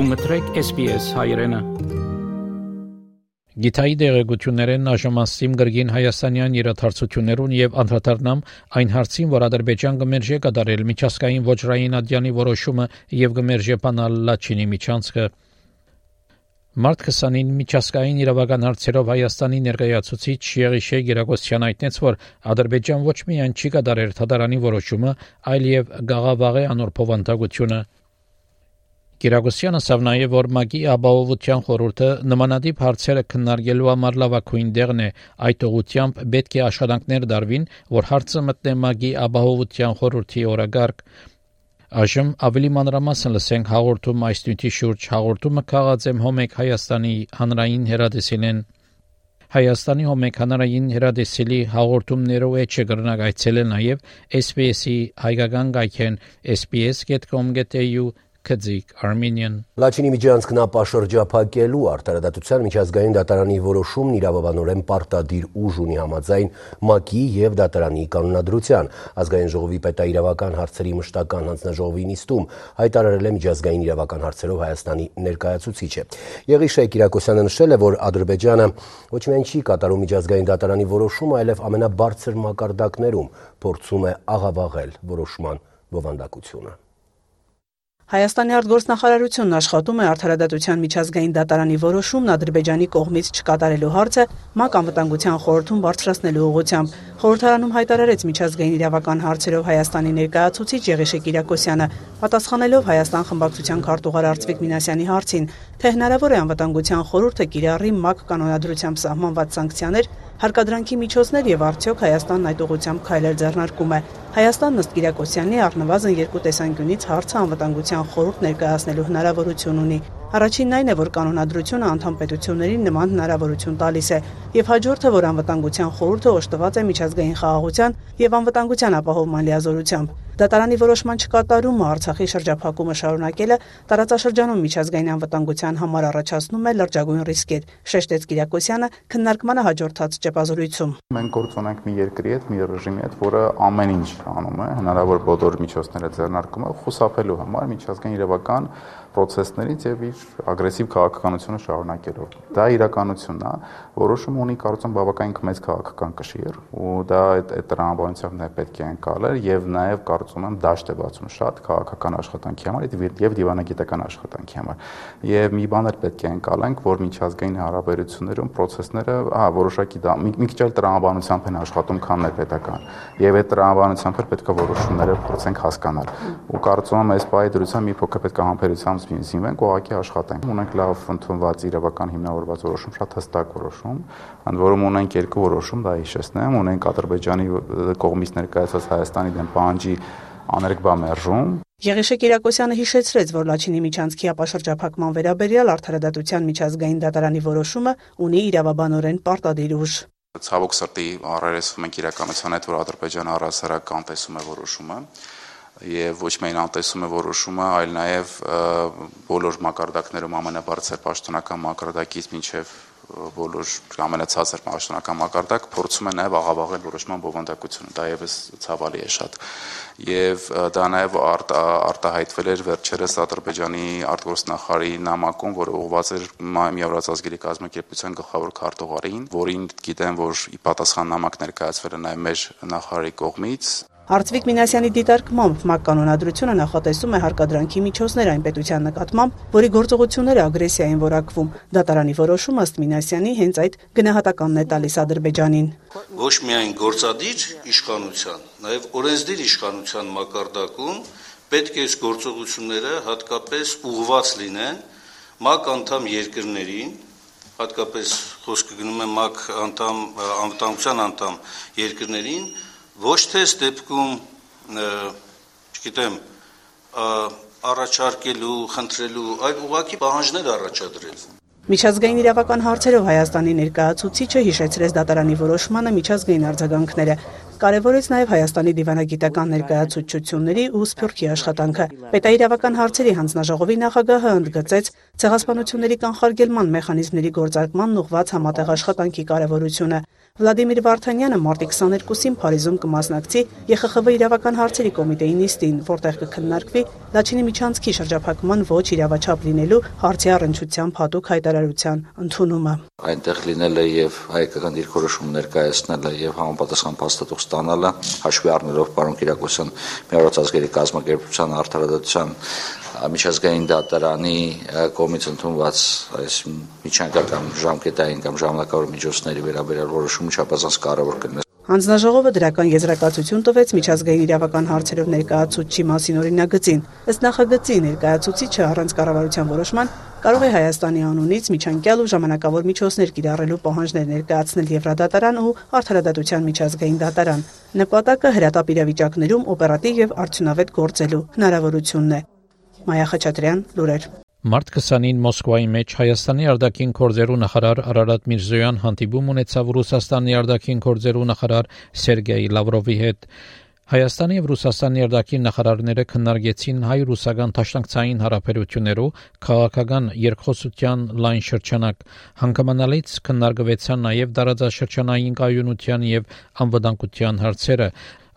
դու մտրեք SPS հայրենը Գիտայի դեղեցություններն այժմասիմ գրգին հայաստանյան իրադարձություններուն եւ անդրադառնամ այն հարցին, որ Ադրբեջան գմերժե կդարել միջազգային ոչռային ադյանի որոշումը եւ գմերժե բանալ Լաչինի միջանցքը Մարտ 20-ին միջազգային իրավական հարցերով Հայաստանի ներկայացուցիչ Եղիշե Գերագոսյան հայտնեց, որ Ադրբեջան ոչ միայն չի կդարել թադարանի որոշումը, այլև գաղավաղե անոր Կիրակոսյանը ասավ նաև, որ ՄԱԿ-ի ապահովության խորհուրդը նմանատիպ հարցերը քննարկելու համար լավագույն դեղն է։ Այդ ուղղությամբ պետք է աշխատանքներ դարվին, որ հարցը մտնե ՄԱԿ-ի ապահովության խորհրդի օրագարկ։ Այժմ ավելի մանրամասն լսենք հաղորդում այս նյութի շուրջ հաղորդումը քաղած եմ Հոմեկ Հայաստանի հանրային հերադեսիլեն Հայաստանի հոմեկ հանրային հերադեսիլի հաղորդումներով է չգրնակ այցելել նաև SPS-ի հայկական գայքեն sps.com.au Քծիկ Armenian Լաչինի միջանցքն ապաշրջափակելու արդարադատության միջազգային դատարանի որոշումն իրավաբանորեն պարտադիր ուժ ունի համաձայն ՄԱԿ-ի եւ դատարանի կանոնադրության ազգային ժողովի պետաիրավական հարցերի մշտական հանձնաժողովի նիստում հայտարարել է միջազգային իրավական հարցերով Հայաստանի ներկայացուցիչը Եղիշե Կիրակոսյանը նշել է որ Ադրբեջանը ոչ միայն չի կատարում միջազգային դատարանի որոշումը այլև ամենաբարձր մակարդակներում փորձում է աղավաղել որոշման բովանդակությունը Հայաստանի արտգործնախարարությունն աշխատում է արդարադատության միջազգային դատարանի որոշումն Ադրբեջանի կողմից չկատարելու հարցը ՄԱԿ անվտանգության խորհրդում բարձրացնելու ուղղությամբ։ Խորհրդարանում հայտարարեց միջազգային իրավական հարցերով Հայաստանի ներկայացուցիչ Եղիշե Կիրակոսյանը, պատասխանելով Հայաստան խմբակցության քարտուղար Արծվիկ Մինասյանի հարցին, թե հնարավոր է անվտանգության խորհուրդը կիրառի ՄԱԿ կանոնադրությամբ սահմանված սանկցիաներ հարկադրանքի միջոցներ եւ արդյոք Հայաստանն այդ ուղղությամբ քայլեր ձեռնարկում է։ Հայաստանն ըստ Կիրակոսյանի առնվազն երկու տեսանկյունից հարցը անվտանգության խորհուրդ ներկայացնելու հնարավորություն ունի։ Առաջինն այն է, որ կանոնադրությունը անդամ պետություններին նման հնարավորություն տալիս է, եւ հաջորդը, որ անվտանգության խորհուրդը օժտված է միջազգային խաղաղության եւ անվտանգության ապահովման լիազորությամբ։ Դատարանի որոշման չկատարումը Արցախի շրջափակումը շարունակելը տարածաշրջանում միջազգային անվտանգության համար առաջացնում է լրջագույն ռիսկեր, շեշտեց Կիրակոսյանը քննարկմանը հաջորդած ճեպազորույցում։ Մենք գործ ունենք մի երկրի հետ, մի ռեժիմի հետ, որը ամեն ինչ անում է, հնարավոր բոլոր միջոցները ձեռնարկում է խուսափելու համար միջազգային իրավական process-ներից եւ իր ագրեսիվ քաղաքականությունը շարունակելով։ Դա իրականությունն է, որոշումը ունի կարծում բավականին մեծ քաղաքական կշիռ, ու դա այդ այդ տրամաբանությամբ նաև պետք է անցալեր եւ նաև կարծում եմ դաշտ է բացում շատ քաղաքական աշխատանքի համար եւ դիվանագիտական աշխատանքի համար։ Եվ մի բան էլ պետք է անցալենք, որ միջազգային հարաբերություններում process-ները, հա, որոշակի դա մի, քիչ էլ տրամաբանությամբ են աշխատում, քան ներպետական։ Եվ այդ տրամաբանությամբ էլ պետք է որոշումները փորձենք հասկանալ։ Ու կարծում եմ այս պահի դրությամբ մի փոքր պետք է համբերությամբ զինվենք, ուղղակի աշխատենք։ Ունենք լավ ընդունված իրավական հիմնավորված որոշում, շատ հստակ որոշում, ընդ որում ունենք երկու որոշում, դա հիշեցնեմ, ունենք Ադրբեջանի կողմից ներկայացված Հայաստանի դեմ պահանջի աներկբա մերժում Եղիշե Կիրակոսյանը հիշեցրեց, որ Լաչինի միջանցքի ապաշրջափակման վերաբերյալ արդարադատության միջազգային դատարանի որոշումը ունի իրավաբանորեն պարտադիր ուժ։ Ցավոք սրտի առերեսվում ենք իրականության հետ, որ Ադրբեջանը առասարակ անտեսում է որոշումը եւ ոչ միայն անտեսում է որոշումը, այլ նաեւ բոլոր մակարդակներում ամենաբարձր պաշտոնական մակարդակից մինչեւ բոլոր ամենացածր պաշտոնական մակարդակ փորձում է նաեւ աղավաղել որոշման բովանդակությունը դա եւս ցավալի է շատ եւ դա նաեւ արտ, արտահայտվել էր վերջերս Ադրբեջանի արտգործնախարարի նամակում որը ուղղված էր Միավորած ազգերի կազմակերպության գլխավոր քարտուղարին որին գիտեմ որ ի պատասխան նամակ ներկայացվել է նաեւ մեր նախարարի կողմից Արծվիկ Մինասյանի դիտարկմամբ ՄԱԿ կանոնադրությունը նախատեսում է հարկադրանքի միջոցներ այն պետության նկատմամբ, որի գործողությունները ագրեսիային որակվում։ Դատարանի որոշումը ըստ Մինասյանի հենց այդ գնահատականն է տալիս Ադրբեջանին։ Ոչ միայն գործադիր իշխանության, նաև օրենսդիր իշխանության մակարդակում պետք է այս գործողությունները հատկապես ուղղված լինեն ՄԱԿ անդամ երկրներին, հատկապես խոսքը գնում է ՄԱԿ անդամ անվտանգության անդամ երկրներին, ոչ թե ըստ դեպքում, չգիտեմ, առաջարկելու, խնդրելու, այլ ուղղակի պահանջներ առաջադրել։ Միջազգային իրավական հարցերով Հայաստանի ներկայացուցիչը հիշեցրեց դատարանի որոշմանը միջազգային արձագանքները, կարևորեց նաև Հայաստանի դիվանագիտական ներկայացուցչությունների ու սփյուռքի աշխատանքը։ Պետաիրավական հարցերի հանձնաժողովի նախագահը ընդգծեց ցեղասպանությունների կանխարգելման մեխանիզմների գործարկման ուղղված համատեղ աշխատանքի կարևորությունը։ Վլադիմիր Վարդանյանը մարտի 22-ին Փարիզում կմասնակցի ԵԽԽՎ իրավական հարցերի կոմիտեի նիստին, որտեղ կքննարկվի Լաչինի միջանցքի շրջափակման ոչ իրավաչափ լինելու հարցի առնչությամբ հատուկ հայտարարության ընդունումը։ Այնտեղ լինելը եւ հայկական դիրքորոշում ներկայացնելը եւ համապատասխան փաստաթուղթ ստանալը հաշվի առնելով պարոն Կիրակոսյան միավորած ազգերի կազմակերպության արդարադատության միջազգային դատարանի կողմից ընդունված այս միջանկական ժամկետային կամ ժամանակավոր միջոցների վերաբերյալ որոշումը չափազանց կարևոր կլինի։ Հանձնաժողովը դրական եզրակացություն տվեց միջազգային իրավական հարցերով ներկայացուցչի մասին օրինագծին։ Ըստ նախագծի ներկայացուցիչը առանց կառավարության որոշման կարող է Հայաստանի անունից միջանկյալ ու ժամանակավոր միջոցներ կիրառելու պահանջներ ներկայացնել Եվրադատարան ու Արդարադատության միջազգային դատարան։ Նպատակը հրատապ իրավիճակներում օպերատիվ եւ արդյունավետ գործելու հնարավորությունն է։ Մայա Խաչատրյան, լուրեր։ Մարտ 20-ին Մոսկվայի մեջ Հայաստանի արտաքին գործերու նախարար Արարատ Միրզոյան հանդիպում ունեցավ Ռուսաստանի արտաքին գործերու նախարար Սերգեյ Լավրովի հետ։ Հայաստանի եւ Ռուսաստանի արտաքին նախարարները քննարկեցին հայ-ռուսական դաշնակցային հարաբերություններով քաղաքական երկխոսության լայն շրջանակ։ Հանգամանալից քննարկվեցան նաեւ դարաձաշրջանային կայունության եւ անվտանգության հարցերը,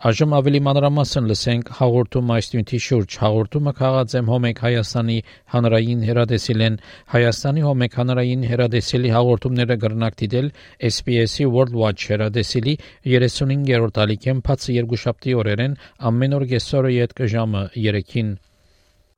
Այժմ ավելի մանրամասն լսենք հաղորդում այս նյութի շուրջ։ Հաղորդումը քաղած եմ Հոմեկ Հայաստանի հանրային հերադեսիլեն Հայաստանի Հոմեկ հանրային հերադեսիլի հաղորդումները գրնակ դիտել SPS-ի World Watch հերադեսիլի 35-րդ ալիքեմ բացի երկուշաբթի օրերեն ամեն օր գեսորը յետ ժամը 3-ին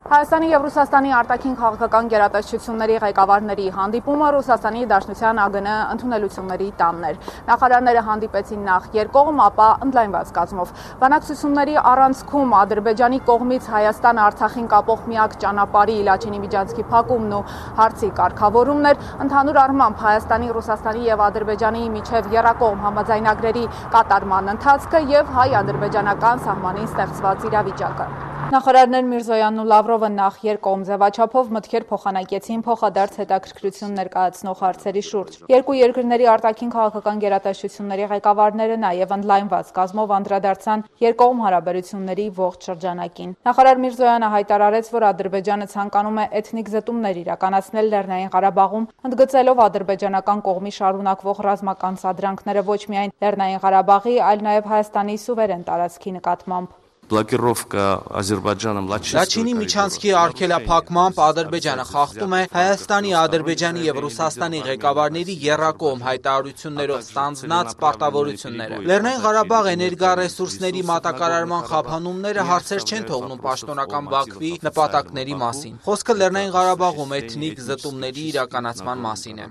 Հայաստանի եւ Ռուսաստանի արտաքին քաղաքական գերատեսչությունների ղեկավարների հանդիպումը Ռուսաստանի Դաշնության ԱԳՆ ընդունելությունների տաններ։ Նախարարները հանդիպեցին նախ երկկողմ, ապա ընդլայնված կազմով։ Բանակցությունների առանցքում Ադրբեջանի կողմից Հայաստան-Արցախին կապող միակ ճանապարհի Լաչինի միջանցքի փակումն ու հարցի կարգավորումն էր, ընդհանուր առմամբ Հայաստանի, Ռուսաստանի եւ Ադրբեջանի միջև երակողմ համաձայնագրերի կատարման ընթացքը եւ հայ-ադրբեջանական սահմանին ստեղծված իրավիճակը։ Նախարարներ Միրզոյանն ու Լավրովը նախ երկկողմ ձևաչափով մտքեր փոխանակեցին փոխադարձ հետաքրքրություն ներկայացնող հարցերի շուրջ։ Երկու երկրների արտաքին քաղաքական գերատեսչությունների ղեկավարները նաև ընդլայնված կազմով անդրադարձան երկկողմ հարաբերությունների ողջ շրջանակին։ Նախարար Միրզոյանը հայտարարեց, որ Ադրբեջանը ցանկանում է էթնիկ զտումներ իրականացնել Լեռնային Ղարաբաղում, ընդգծելով ադրբեջանական կողմի շարունակվող ռազմական սադրանքները ոչ միայն Լեռնային Ղարաբաղի, այլ նաև Հայաստանի սուվերեն տարածքի նկատմամբ բլոկիրովկա Ադրբեջանում Լաչինի միջանցքի արգելափակմամբ Ադրբեջանը խախտում է Հայաստանի, Ադրբեջանի եւ Ռուսաստանի ղեկավարների երրակողմ հայտարարություններով ստանձնած պարտավորությունները։ Լեռնային Ղարաբաղ էներգառեսուրսների մատակարարման խափանումները հարցեր չեն թողնում պաշտոնական Բաքվի նպատակների մասին։ Խոսքը Լեռնային Ղարաբաղում էթնիկ զտումների իրականացման մասին է։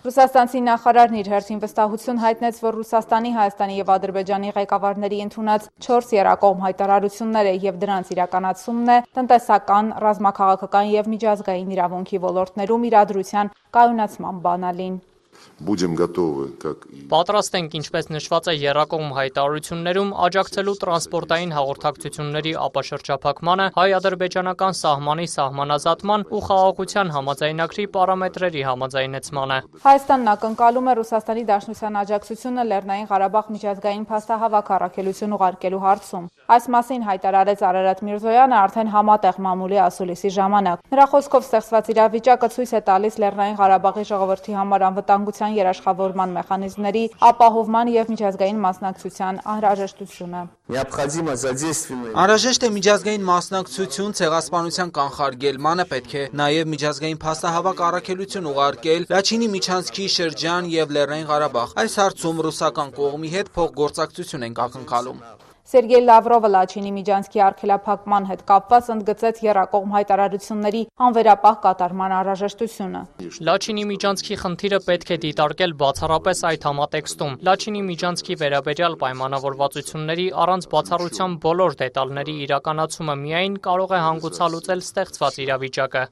Ռուսաստանցի նախարարն իր հերթին վստահություն հայտնեց, որ Ռուսաստանի, Հայաստանի եւ Ադրբեջանի ղեկավարների ընդունած 4 երակողմ հայտարարությունները եւ դրանց իրականացումն է տնտեսական, ռազմաքաղաքական եւ միջազգային իրավունքի ոլորտներում իրադրության կայունացման բանալին будем готовы как Պատրաստ ենք ինչպես նշված է երրակողմ հայտարարություններում աջակցելու տրանսպորտային հաղորդակցությունների ապաշրջափակմանը, հայ-ադրբեջանական սահմանի սահմանազատման ու խաղաղության համաձայնագրի պարամետրերի համաձայնեցմանը։ Հայաստանն ակնկալում է Ռուսաստանի Դաշնության աջակցությունը Լեռնային Ղարաբաղ միջազգային փաստահավաք առաքելություն ուղարկելու հարցում։ Այս մասին հայտարարեց Արարատ Միրզոյանը արդեն համատեղ մամուլի ասուլիսի ժամանակ։ Նրա խոսքով ստեղծված իրավիճակը ցույց է տալիս Լեռնային Ղարաբաղի ժողովրդի համար անվտանգության երաշխավորման մեխանիզմների ապահովման եւ միջազգային մասնակցության անհրաժեշտությունը։ Անհրաժեշտ է միջազգային մասնակցություն ցեղասպանության կանխարգելմանը պետք է նաև միջազգային փաստահավաք առաքելություն ուղարկել Լաչինի միջանցքի շրջան եւ Լեռնային Ղարաբաղ։ Այս հարցում ռուսական կողմի հետ փոխգործակցություն ենք ակնկալում։ Սերգեյ Լավրովը Լաչինի միջանցքի արգելափակման հետ կապված ընդգծեց երակողմ հայտարարությունների անվերապահ կատարման անհրաժեշտությունը։ Լաչինի միջանցքի խնդիրը պետք է դիտարկել բացառապես այդ համատեքստում։ Լաչինի միջանցքի վերաբերյալ պայմանավորվածությունների առանց բացառության բոլոր դետալների իրականացումը միայն կարող է հանգուցալուծել ստեղծված իրավիճակը։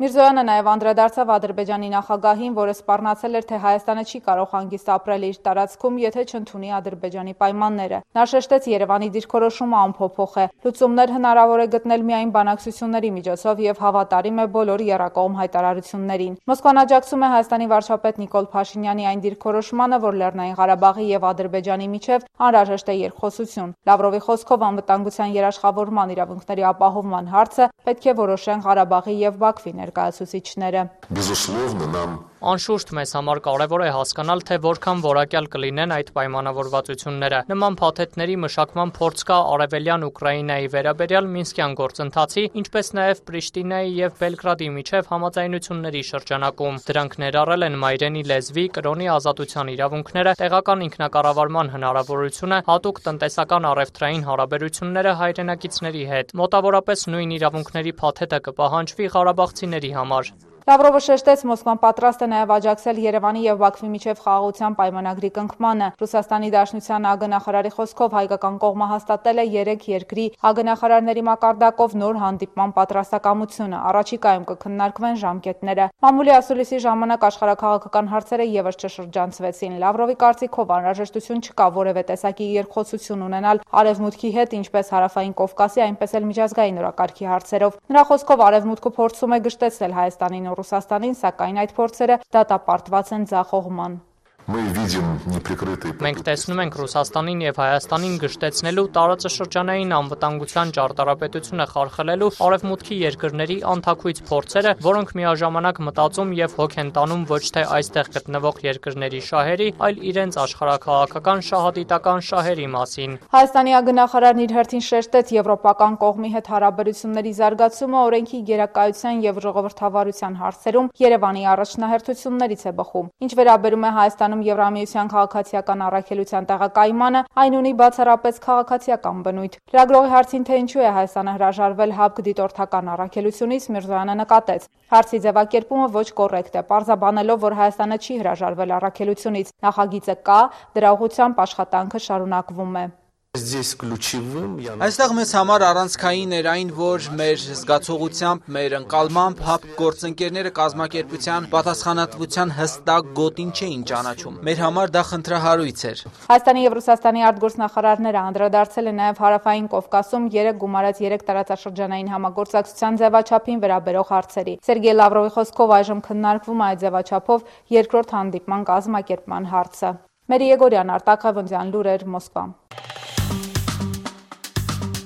Միրզոյանը նաև անդրադարձավ Ադրբեջանի նախագահին, որը սպառնացել էր, թե Հայաստանը չի կարող հանգիստ ապրել իր տարածքում, եթե չընդունի Ադրբեջանի պայմանները։ Նա շեշտեց Երևանի Երևանի դիրքորոշումը անփոփոխ է։ Լուծումներ հնարավոր է գտնել միայն բանակցությունների միջոցով եւ հավատարիմ է բոլոր երակողմ հայտարարություններին։ Մոսկվան աջակցում է Հայաստանի վարչապետ Նիկոլ Փաշինյանի այն դիրքորոշմանը, որ Լեռնային Ղարաբաղի եւ Ադրբեջանի միջև անհրաժեշտ է երկխոսություն։ Լավրովի խոսքով անվտանգության երաշխավորման իրավունքների ապահովման հարցը պետք է որոշեն Ղարաբաղի եւ Բաքվի ներկայացուցիչները։ Безусловно, нам Անշուշտ մեզ համար կարևոր է հասկանալ, թե որքան որակյալ կլինեն այդ պայմանավորվածությունները։ Նման փաթեթների մշակման փորձ կա Արևելյան Ուկրաինայի վերաբերյալ Մինսկյան գործընթացի, ինչպես նաև Պրիշտինայի եւ Բելգրադի միջև համաձայնությունների շրջանակում։ Դրանք ներառել են մայրենի լեզվի, կրոնի ազատության իրավունքները, տեղական ինքնակառավարման հնարավորությունը, հատուկ տնտեսական առևտրային հարաբերությունները հայրենակիցների հետ։ Մոտավորապես նույն իրավունքների փաթեթը կպահանջվի Ղարաբաղցիների համար։ Լավրովը շեշտեց Մոսկվան պատրաստ է նաև աջակցել Երևանի եւ Բաքվի միջև խաղաղության պայմանագրի կնքմանը։ Ռուսաստանի Դաշնության ԱԳ-նախարարի խոսքով հայկական կողմը հաստատել է 3 երկրի ԱԳ-նախարարների մակարդակով նոր հանդիպման պատրաստակամությունը։ Առաջիկայում կքննարկվեն ժամկետները։ Մամուլի ասուլիսի ժամանակ աշխարհակաղակական հարցերը եւս չշրջանցվեցին։ Լավրովի կարծիքով անհրաժեշտություն չկա որևէ տեսակի երկխոսություն ունենալ արևմուտքի հետ, ինչպես հարավային Կովկասի, այնպես էլ միջազգային օրակարգի հարցերով։ Նրա խոսքով արևմուտքը փորձում է գշտեցնել Հայաստանին Ռուսաստանին, սակայն այդ փորձերը դատապարտված են ձախողման։ Մենք տեսնում ենք Ռուսաստանին եւ Հայաստանին գշտեցնելու տարածաշրջանային անվտանգության ճարտարապետությունը խարխլելու արևմուտքի երկրների անթակույց փորձերը, որոնք միաժամանակ մտածում եւ հոգ են տանում ոչ թե այստեղ գտնվող երկրների շահերի, այլ իրենց աշխարհակաղակական շահադիտական շահերի մասին։ Հայաստանի ագնախարարն իր հերթին շեշտեց եվրոպական կողմի հետ հարաբերությունների զարգացումը օրենքի գերակայության եւ ժողովրդավարության հարցերում Երևանի առաջնահերթություններից է բխում։ Ինչ վերաբերում է Հայաստան Հայաստանում Եվրամիության քաղաքացիական առաքելության տեղակայմանը, այն ունի բացառապես քաղաքացիական բնույթ։ Լրագրողի հարցին թե ինչու է Հայաստանը հրաժարվել ՀԱԲԿ դիտորդական առաքելությունից, Միրզոյանը նկատեց. Հարցի ձևակերպումը ոչ կոռեկտ է, պարզաբանելով, որ Հայաստանը չի հրաժարվել առաքելությունից։ Նախագիծը կա, դրա ուղղությամբ աշխատանքը շարունակվում է։ Այստեղ մեզ համար առանցքային էր այն, որ մեր զգացողությամբ, մեր ընկալմամբ ՀԱՊ գործընկերները կազմակերպության պատասխանատվության հստակ գոտին չէին ճանաչում։ Մեր համար դա խնդրահարույց էր։ Հայաստանի եւ Ռուսաստանի արտգործնախարարները անդրադարձել են նաեւ հարավային Կովկասում 3 գումարած 3 տարածաշրջանային համագործակցության ձևաչափին վերաբերող հարցերի։ Սերգեյ Լավրովի խոսքով այժմ քննարկվում է այդ ձևաչափով երկրորդ հանդիպման կազմակերպման հարցը։ Մերի Եգորյան, Արտակ Ղևոնդյան, լուրեր Մոսկվա։